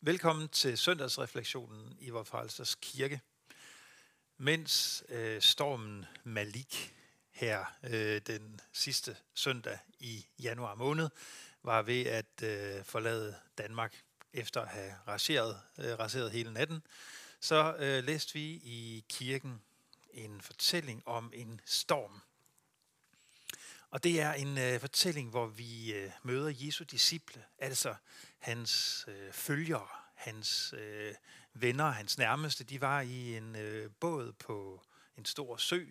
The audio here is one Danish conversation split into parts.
Velkommen til søndagsreflektionen i vores frelsers kirke. Mens øh, stormen Malik her øh, den sidste søndag i januar måned var ved at øh, forlade Danmark efter at have raseret, øh, raseret hele natten, så øh, læste vi i kirken en fortælling om en storm. Og det er en øh, fortælling, hvor vi øh, møder Jesu disciple, altså hans øh, følgere, hans øh, venner, hans nærmeste. De var i en øh, båd på en stor sø,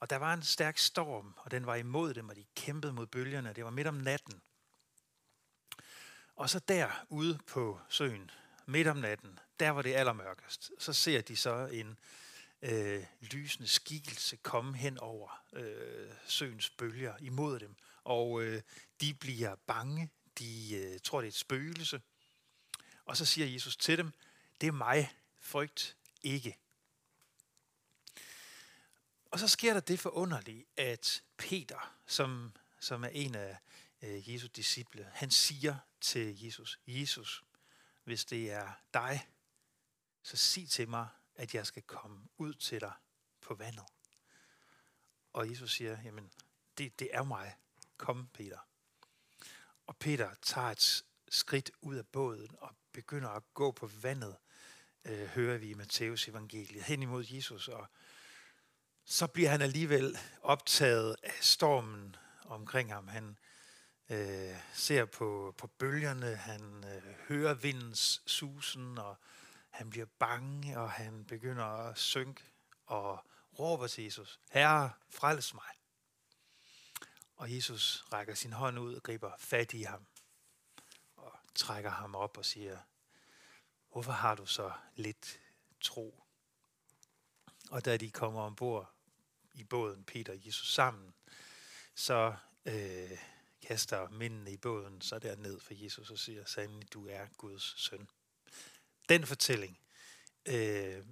og der var en stærk storm, og den var imod dem, og de kæmpede mod bølgerne. Det var midt om natten. Og så der ude på søen, midt om natten, der var det allermørkest, så ser de så en øh, lysende skikkelse komme hen over øh, søens bølger imod dem. Og øh, de bliver bange, de øh, tror, det er et spøgelse. Og så siger Jesus til dem, det er mig, frygt ikke. Og så sker der det forunderlige, at Peter, som, som er en af øh, Jesu disciple, han siger til Jesus, Jesus, hvis det er dig, så sig til mig, at jeg skal komme ud til dig på vandet. Og Jesus siger, jamen, det, det er mig. Kom, Peter. Og Peter tager et skridt ud af båden og begynder at gå på vandet, øh, hører vi i Matteus evangeliet, hen imod Jesus. Og så bliver han alligevel optaget af stormen omkring ham. Han øh, ser på, på bølgerne, han øh, hører vindens susen, og han bliver bange, og han begynder at synke og råber til Jesus, Herre, frels mig. Og Jesus rækker sin hånd ud og griber fat i ham og trækker ham op og siger, hvorfor har du så lidt tro? Og da de kommer ombord i båden, Peter og Jesus sammen, så øh, kaster mændene i båden så der ned for Jesus og siger, sandelig, du er Guds søn. Den fortælling øh,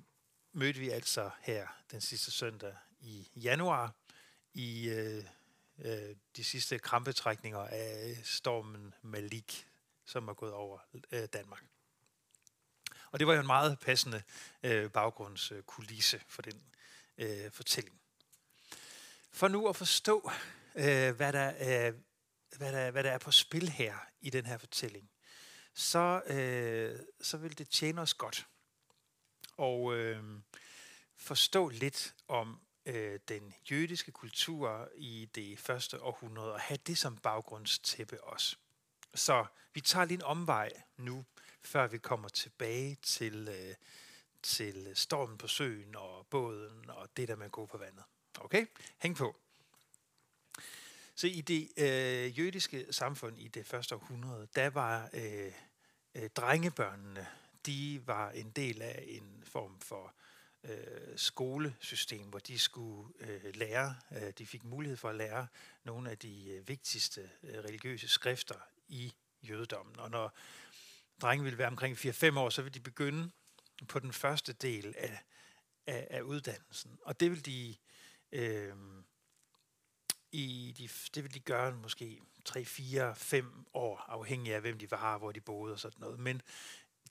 mødte vi altså her den sidste søndag i januar i øh, øh, de sidste krampetrækninger af stormen Malik, som er gået over øh, Danmark. Og det var jo en meget passende øh, baggrundskulisse for den øh, fortælling. For nu at forstå, øh, hvad, der, øh, hvad, der, hvad der er på spil her i den her fortælling, så, øh, så vil det tjene os godt og øh, forstå lidt om øh, den jødiske kultur i det første århundrede og have det som baggrundstæppe også. Så vi tager lige en omvej nu, før vi kommer tilbage til, øh, til stormen på søen og båden og det der med at gå på vandet. Okay? Hæng på. Så i det øh, jødiske samfund i det første århundrede, der var øh, øh, drengebørnene de var en del af en form for øh, Øh, skolesystem, hvor de skulle øh, lære, øh, de fik mulighed for at lære nogle af de øh, vigtigste øh, religiøse skrifter i jødedommen. Og når drengen ville være omkring 4-5 år, så ville de begynde på den første del af, af, af uddannelsen. Og det vil de øh, i de, det vil de gøre måske 3, 4, 5 år, afhængig af hvem de var, hvor de boede og sådan noget. Men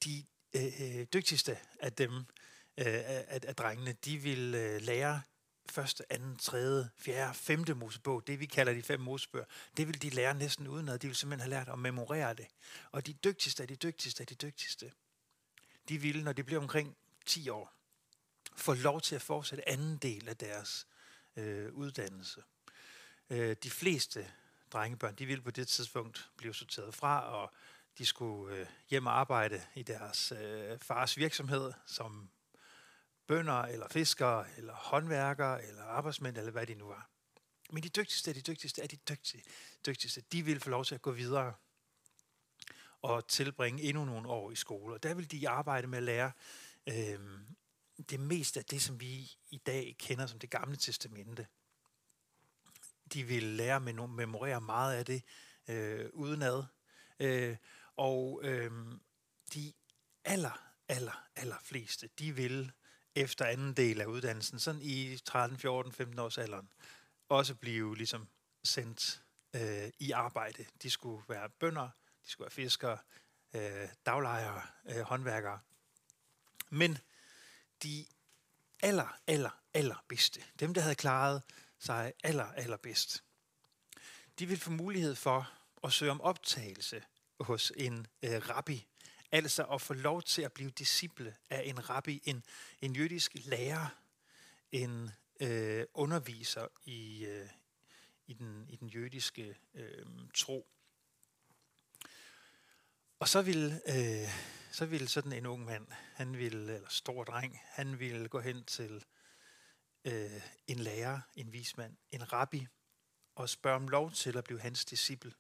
de Øh, øh, dygtigste af dem, øh, af, af drengene, de vil øh, lære første, anden, tredje, fjerde, femte Mosebog, det vi kalder de fem Mosebøger, det vil de lære næsten udenad. De vil simpelthen have lært at memorere det. Og de dygtigste af de dygtigste af de dygtigste, de vil, når de bliver omkring 10 år, få lov til at fortsætte anden del af deres øh, uddannelse. Øh, de fleste drengebørn, de vil på det tidspunkt blive sorteret fra og de skulle øh, hjem og arbejde i deres øh, fars virksomhed som bønder eller fiskere eller håndværkere eller arbejdsmænd eller hvad de nu var. Men de dygtigste af de dygtigste er de dygtige, dygtigste. De vil få lov til at gå videre og tilbringe endnu nogle år i skole. Og der vil de arbejde med at lære øh, det meste af det, som vi i dag kender som det gamle testamente. De vil lære med memorere meget af det øh, udenad. Øh, og øh, de aller, aller, aller fleste, de vil efter anden del af uddannelsen, sådan i 13, 14, 15 års alderen, også blive ligesom sendt øh, i arbejde. De skulle være bønder, de skulle være fiskere, øh, daglejere, øh, håndværkere. Men de aller, aller, aller bedste, dem der havde klaret sig aller, aller bedst, de ville få mulighed for at søge om optagelse hos en øh, rabbi, altså at få lov til at blive disciple af en rabbi, en, en jødisk lærer, en øh, underviser i, øh, i, den, i den jødiske øh, tro. Og så ville, øh, så ville sådan en ung mand, han ville, eller stor dreng, han ville gå hen til øh, en lærer, en vismand, en rabbi, og spørge om lov til at blive hans disciple.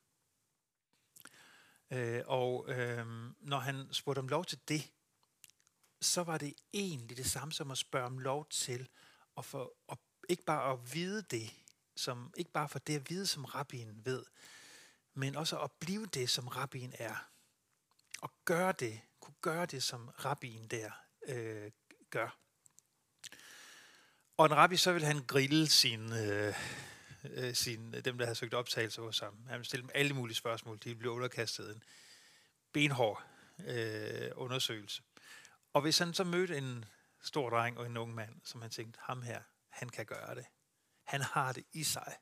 Øh, og øh, når han spurgte om lov til det, så var det egentlig det samme som at spørge om lov til at få, at, ikke bare at vide det, som, ikke bare for det at vide, som rabbien ved, men også at blive det, som rabbien er. Og gøre det, kunne gøre det, som rabbien der øh, gør. Og en rabbi, så vil han grille sin, øh, øh, sin, dem, der har søgt optagelse hos ham. Han ville stille dem alle mulige spørgsmål. De blev underkastet en benhård øh, undersøgelse. Og hvis han så mødte en stor dreng og en ung mand, som han tænkte, ham her, han kan gøre det. Han har det i sig.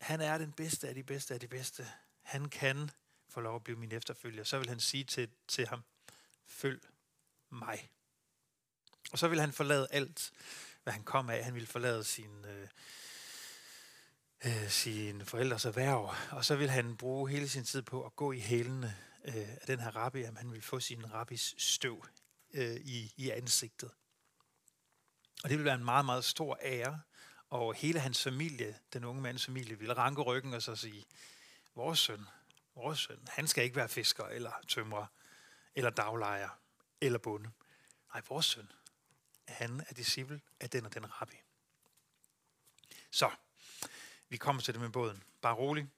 Han er den bedste af de bedste af de bedste. Han kan få lov at blive min efterfølger. Så vil han sige til, til ham, følg mig. Og så vil han forlade alt, hvad han kom af. Han vil forlade sin, øh, øh, sine forældres erhverv, og så vil han bruge hele sin tid på at gå i hælene øh, af den her rabbi, at han vil få sin rabbis støv øh, i, i ansigtet. Og det vil være en meget, meget stor ære, og hele hans familie, den unge mands familie, vil ranke ryggen og så sige, vores søn, vores søn, han skal ikke være fisker eller tømrer, eller daglejer, eller bonde. Nej, vores søn, han er disciple af den og den rabbi. Så, vi kommer til det med båden. Bare rolig.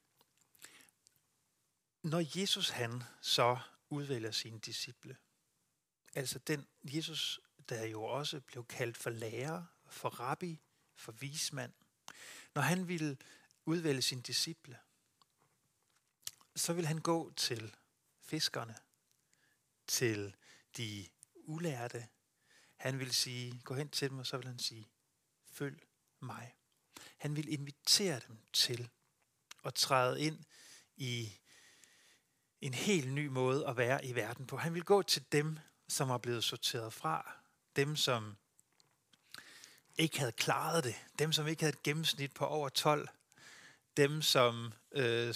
Når Jesus han så udvælger sine disciple, altså den Jesus, der jo også blev kaldt for lærer, for rabbi, for vismand, når han ville udvælge sine disciple, så vil han gå til fiskerne, til de ulærte. Han vil sige, gå hen til dem, og så vil han sige, følg mig. Han vil invitere dem til at træde ind i en helt ny måde at være i verden på. Han vil gå til dem, som er blevet sorteret fra. Dem, som ikke havde klaret det. Dem, som ikke havde et gennemsnit på over 12. Dem, som øh,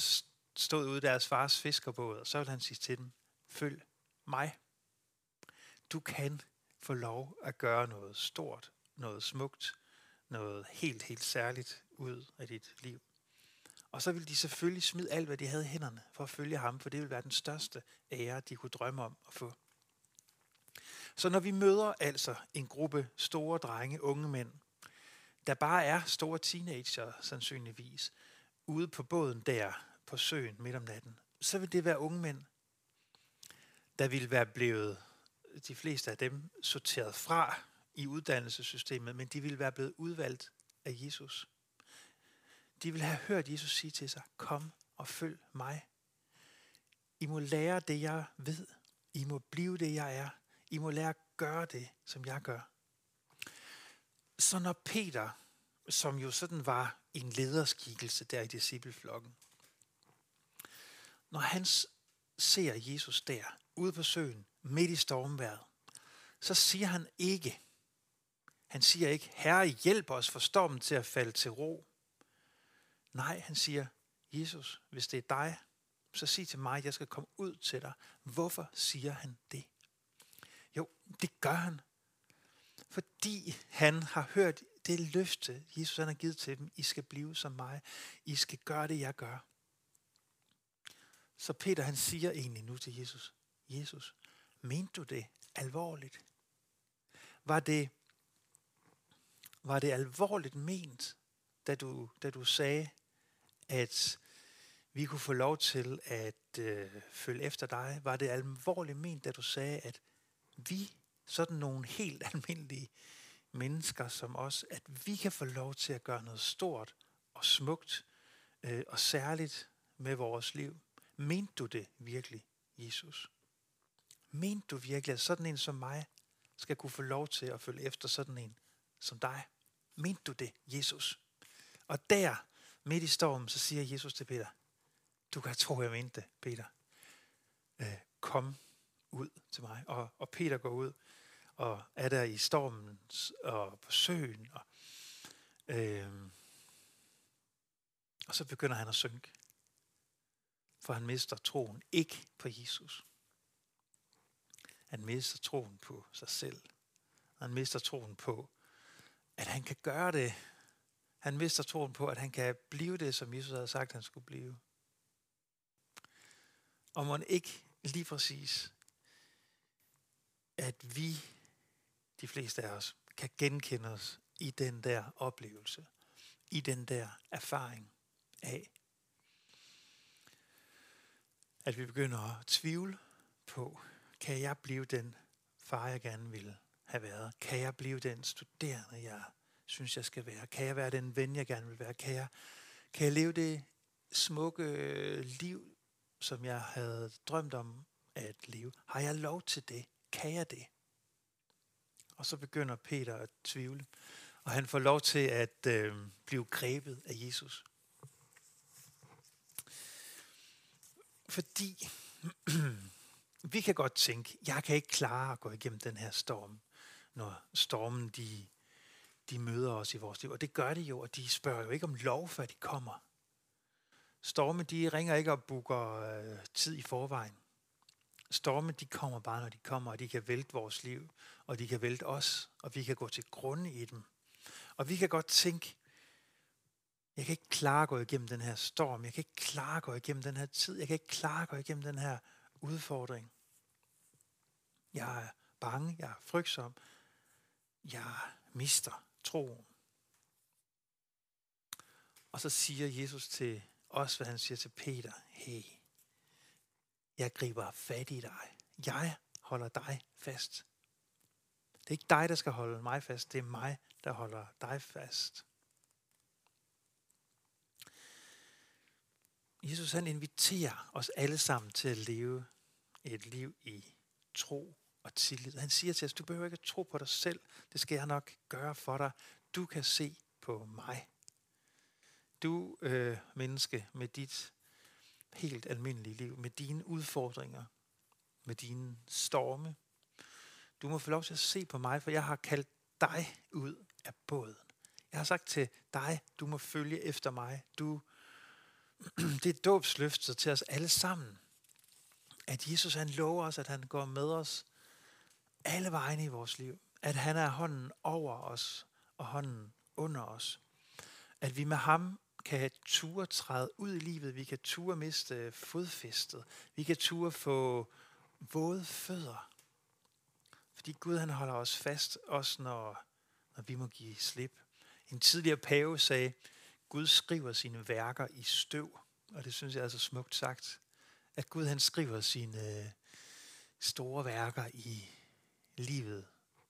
stod ude i deres fars fiskerbåd. Og så vil han sige til dem, følg mig. Du kan få lov at gøre noget stort, noget smukt, noget helt, helt særligt ud af dit liv. Og så vil de selvfølgelig smide alt, hvad de havde i hænderne for at følge ham, for det vil være den største ære, de kunne drømme om at få. Så når vi møder altså en gruppe store drenge, unge mænd, der bare er store teenager sandsynligvis, ude på båden der på søen midt om natten, så vil det være unge mænd, der vil være blevet, de fleste af dem, sorteret fra i uddannelsessystemet, men de ville være blevet udvalgt af Jesus. De ville have hørt Jesus sige til sig, kom og følg mig. I må lære det, jeg ved. I må blive det, jeg er. I må lære at gøre det, som jeg gør. Så når Peter, som jo sådan var en lederskikkelse der i discipleflokken, når han ser Jesus der, ude på søen, midt i stormværet, så siger han ikke, han siger ikke, Herre, hjælp os for stormen til at falde til ro. Nej, han siger, Jesus, hvis det er dig, så sig til mig, at jeg skal komme ud til dig. Hvorfor siger han det? Jo, det gør han. Fordi han har hørt det løfte, Jesus han har givet til dem. I skal blive som mig. I skal gøre det, jeg gør. Så Peter han siger egentlig nu til Jesus, Jesus, mente du det alvorligt? Var det var det alvorligt ment, da du, da du sagde, at vi kunne få lov til at øh, følge efter dig? Var det alvorligt ment, da du sagde, at vi, sådan nogle helt almindelige mennesker som os, at vi kan få lov til at gøre noget stort og smukt øh, og særligt med vores liv? Mente du det virkelig, Jesus? Mente du virkelig, at sådan en som mig skal kunne få lov til at følge efter sådan en som dig? Mente du det, Jesus? Og der, midt i stormen, så siger Jesus til Peter, du kan tro, jeg mente det, Peter. Øh, kom ud til mig. Og, og Peter går ud og er der i stormen og på søen. Og, øh, og så begynder han at synke. For han mister troen ikke på Jesus. Han mister troen på sig selv. Han mister troen på, at han kan gøre det. Han mister troen på, at han kan blive det, som Jesus havde sagt, han skulle blive. Og må ikke lige præcis, at vi, de fleste af os, kan genkende os i den der oplevelse, i den der erfaring af, at vi begynder at tvivle på, kan jeg blive den far, jeg gerne ville have været? Kan jeg blive den studerende, jeg synes, jeg skal være? Kan jeg være den ven, jeg gerne vil være? Kan jeg, kan jeg leve det smukke øh, liv, som jeg havde drømt om at leve? Har jeg lov til det? Kan jeg det? Og så begynder Peter at tvivle, og han får lov til at øh, blive grebet af Jesus. Fordi vi kan godt tænke, jeg kan ikke klare at gå igennem den her storm, når stormen de, de møder os i vores liv. Og det gør de jo, og de spørger jo ikke om lov, før de kommer. Storme, de ringer ikke og booker øh, tid i forvejen. Storme, de kommer bare, når de kommer, og de kan vælte vores liv, og de kan vælte os, og vi kan gå til grunde i dem. Og vi kan godt tænke, jeg kan ikke klare at gå igennem den her storm, jeg kan ikke klare at gå igennem den her tid, jeg kan ikke klare at gå igennem den her udfordring. Jeg er bange, jeg er frygtsom, jeg mister troen. Og så siger Jesus til os, hvad han siger til Peter. Hey, jeg griber fat i dig. Jeg holder dig fast. Det er ikke dig, der skal holde mig fast. Det er mig, der holder dig fast. Jesus han inviterer os alle sammen til at leve et liv i tro og tillid. Han siger til os, du behøver ikke at tro på dig selv. Det skal jeg nok gøre for dig. Du kan se på mig. Du, øh, menneske, med dit helt almindelige liv, med dine udfordringer, med dine storme. Du må få lov til at se på mig, for jeg har kaldt dig ud af båden. Jeg har sagt til dig, du må følge efter mig. Du, det er dåbsløftet til os alle sammen. At Jesus han lover os, at han går med os alle vegne i vores liv. At han er hånden over os og hånden under os. At vi med ham kan ture træde ud i livet. Vi kan ture miste fodfæstet. Vi kan ture få våde fødder. Fordi Gud han holder os fast, også når, når vi må give slip. En tidligere pave sagde, Gud skriver sine værker i støv. Og det synes jeg er så smukt sagt. At Gud han skriver sine øh, store værker i livet,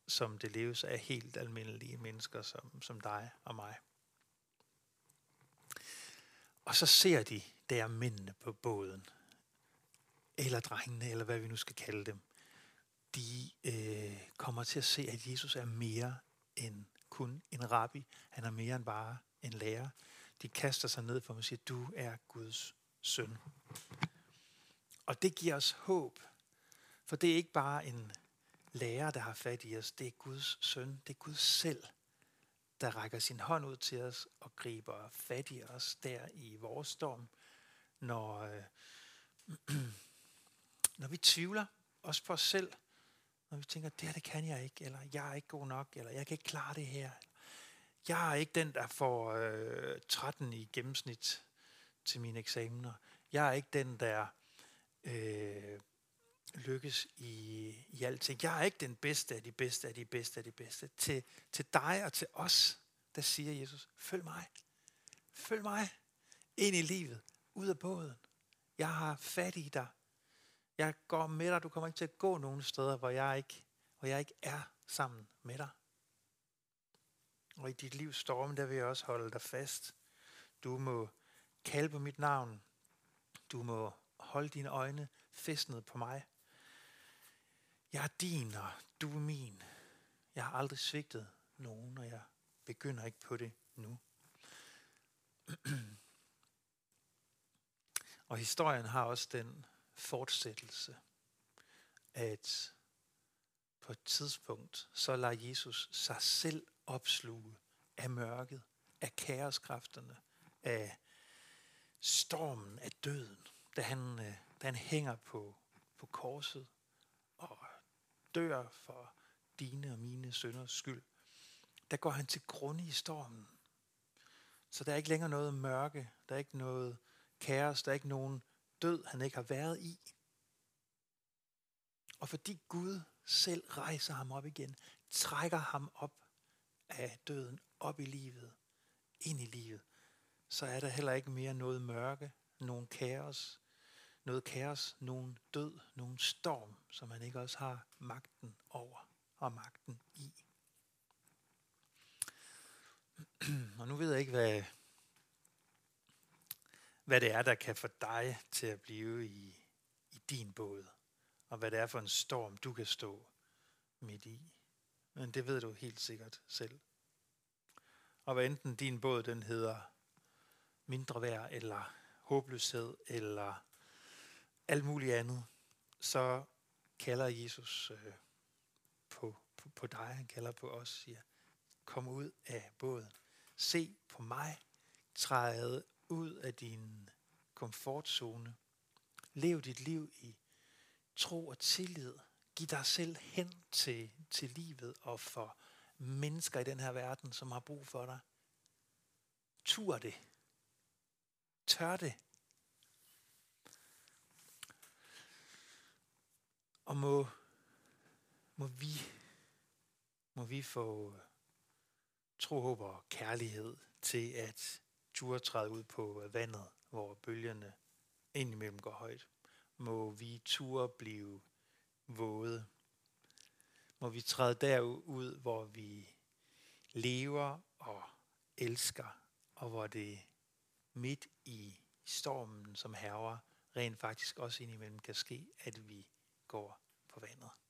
som det leves af helt almindelige mennesker som, som dig og mig. Og så ser de der mændene på båden, eller drengene, eller hvad vi nu skal kalde dem. De øh, kommer til at se, at Jesus er mere end kun en rabbi. Han er mere end bare en lærer. De kaster sig ned for ham og siger, du er Guds søn. Og det giver os håb. For det er ikke bare en lærer, der har fat i os. Det er Guds søn. Det er Gud selv, der rækker sin hånd ud til os og griber fat i os der i vores storm, når, øh, når vi tvivler os på os selv, når vi tænker, det her det kan jeg ikke, eller jeg er ikke god nok, eller jeg kan ikke klare det her. Jeg er ikke den, der får øh, 13 i gennemsnit til mine eksamener. Jeg er ikke den, der øh, lykkes i, i alting. Jeg er ikke den bedste af de bedste af de bedste af de bedste. Til, til dig og til os, der siger Jesus, følg mig. Følg mig ind i livet, ud af båden. Jeg har fat i dig. Jeg går med dig. Du kommer ikke til at gå nogen steder, hvor jeg ikke, hvor jeg ikke er sammen med dig. Og i dit livs storm, der vil jeg også holde dig fast. Du må kalde på mit navn. Du må holde dine øjne festnet på mig. Jeg er din, og du er min. Jeg har aldrig svigtet nogen, og jeg begynder ikke på det nu. og historien har også den fortsættelse, at på et tidspunkt, så lader Jesus sig selv opsluge af mørket, af kaoskræfterne, af stormen, af døden, da han, øh, da han hænger på, på korset og dør for dine og mine sønders skyld. Der går han til grunde i stormen. Så der er ikke længere noget mørke, der er ikke noget kaos, der er ikke nogen død, han ikke har været i. Og fordi Gud selv rejser ham op igen, trækker ham op af døden, op i livet, ind i livet, så er der heller ikke mere noget mørke, nogen kaos, noget kaos, nogen død, nogen storm, som han ikke også har magten over og magten i. Og nu ved jeg ikke, hvad, hvad det er, der kan få dig til at blive i, i din båd, og hvad det er for en storm, du kan stå midt i. Men det ved du helt sikkert selv. Og hvad enten din båd den hedder mindre værd, eller håbløshed, eller alt muligt andet, så kalder Jesus øh, på, på, på dig, han kalder på os, siger, kom ud af båden. Se på mig, træde ud af din komfortzone. Lev dit liv i tro og tillid. Giv dig selv hen til, til livet og for mennesker i den her verden, som har brug for dig. Tur det. Tør det. Og må, må vi må vi få øh, tro, håb og kærlighed til at turde træde ud på øh, vandet, hvor bølgerne indimellem går højt. Må vi turde blive våde. Må vi træde derud, hvor vi lever og elsker, og hvor det midt i stormen, som herrer, rent faktisk også indimellem kan ske, at vi går på vandet.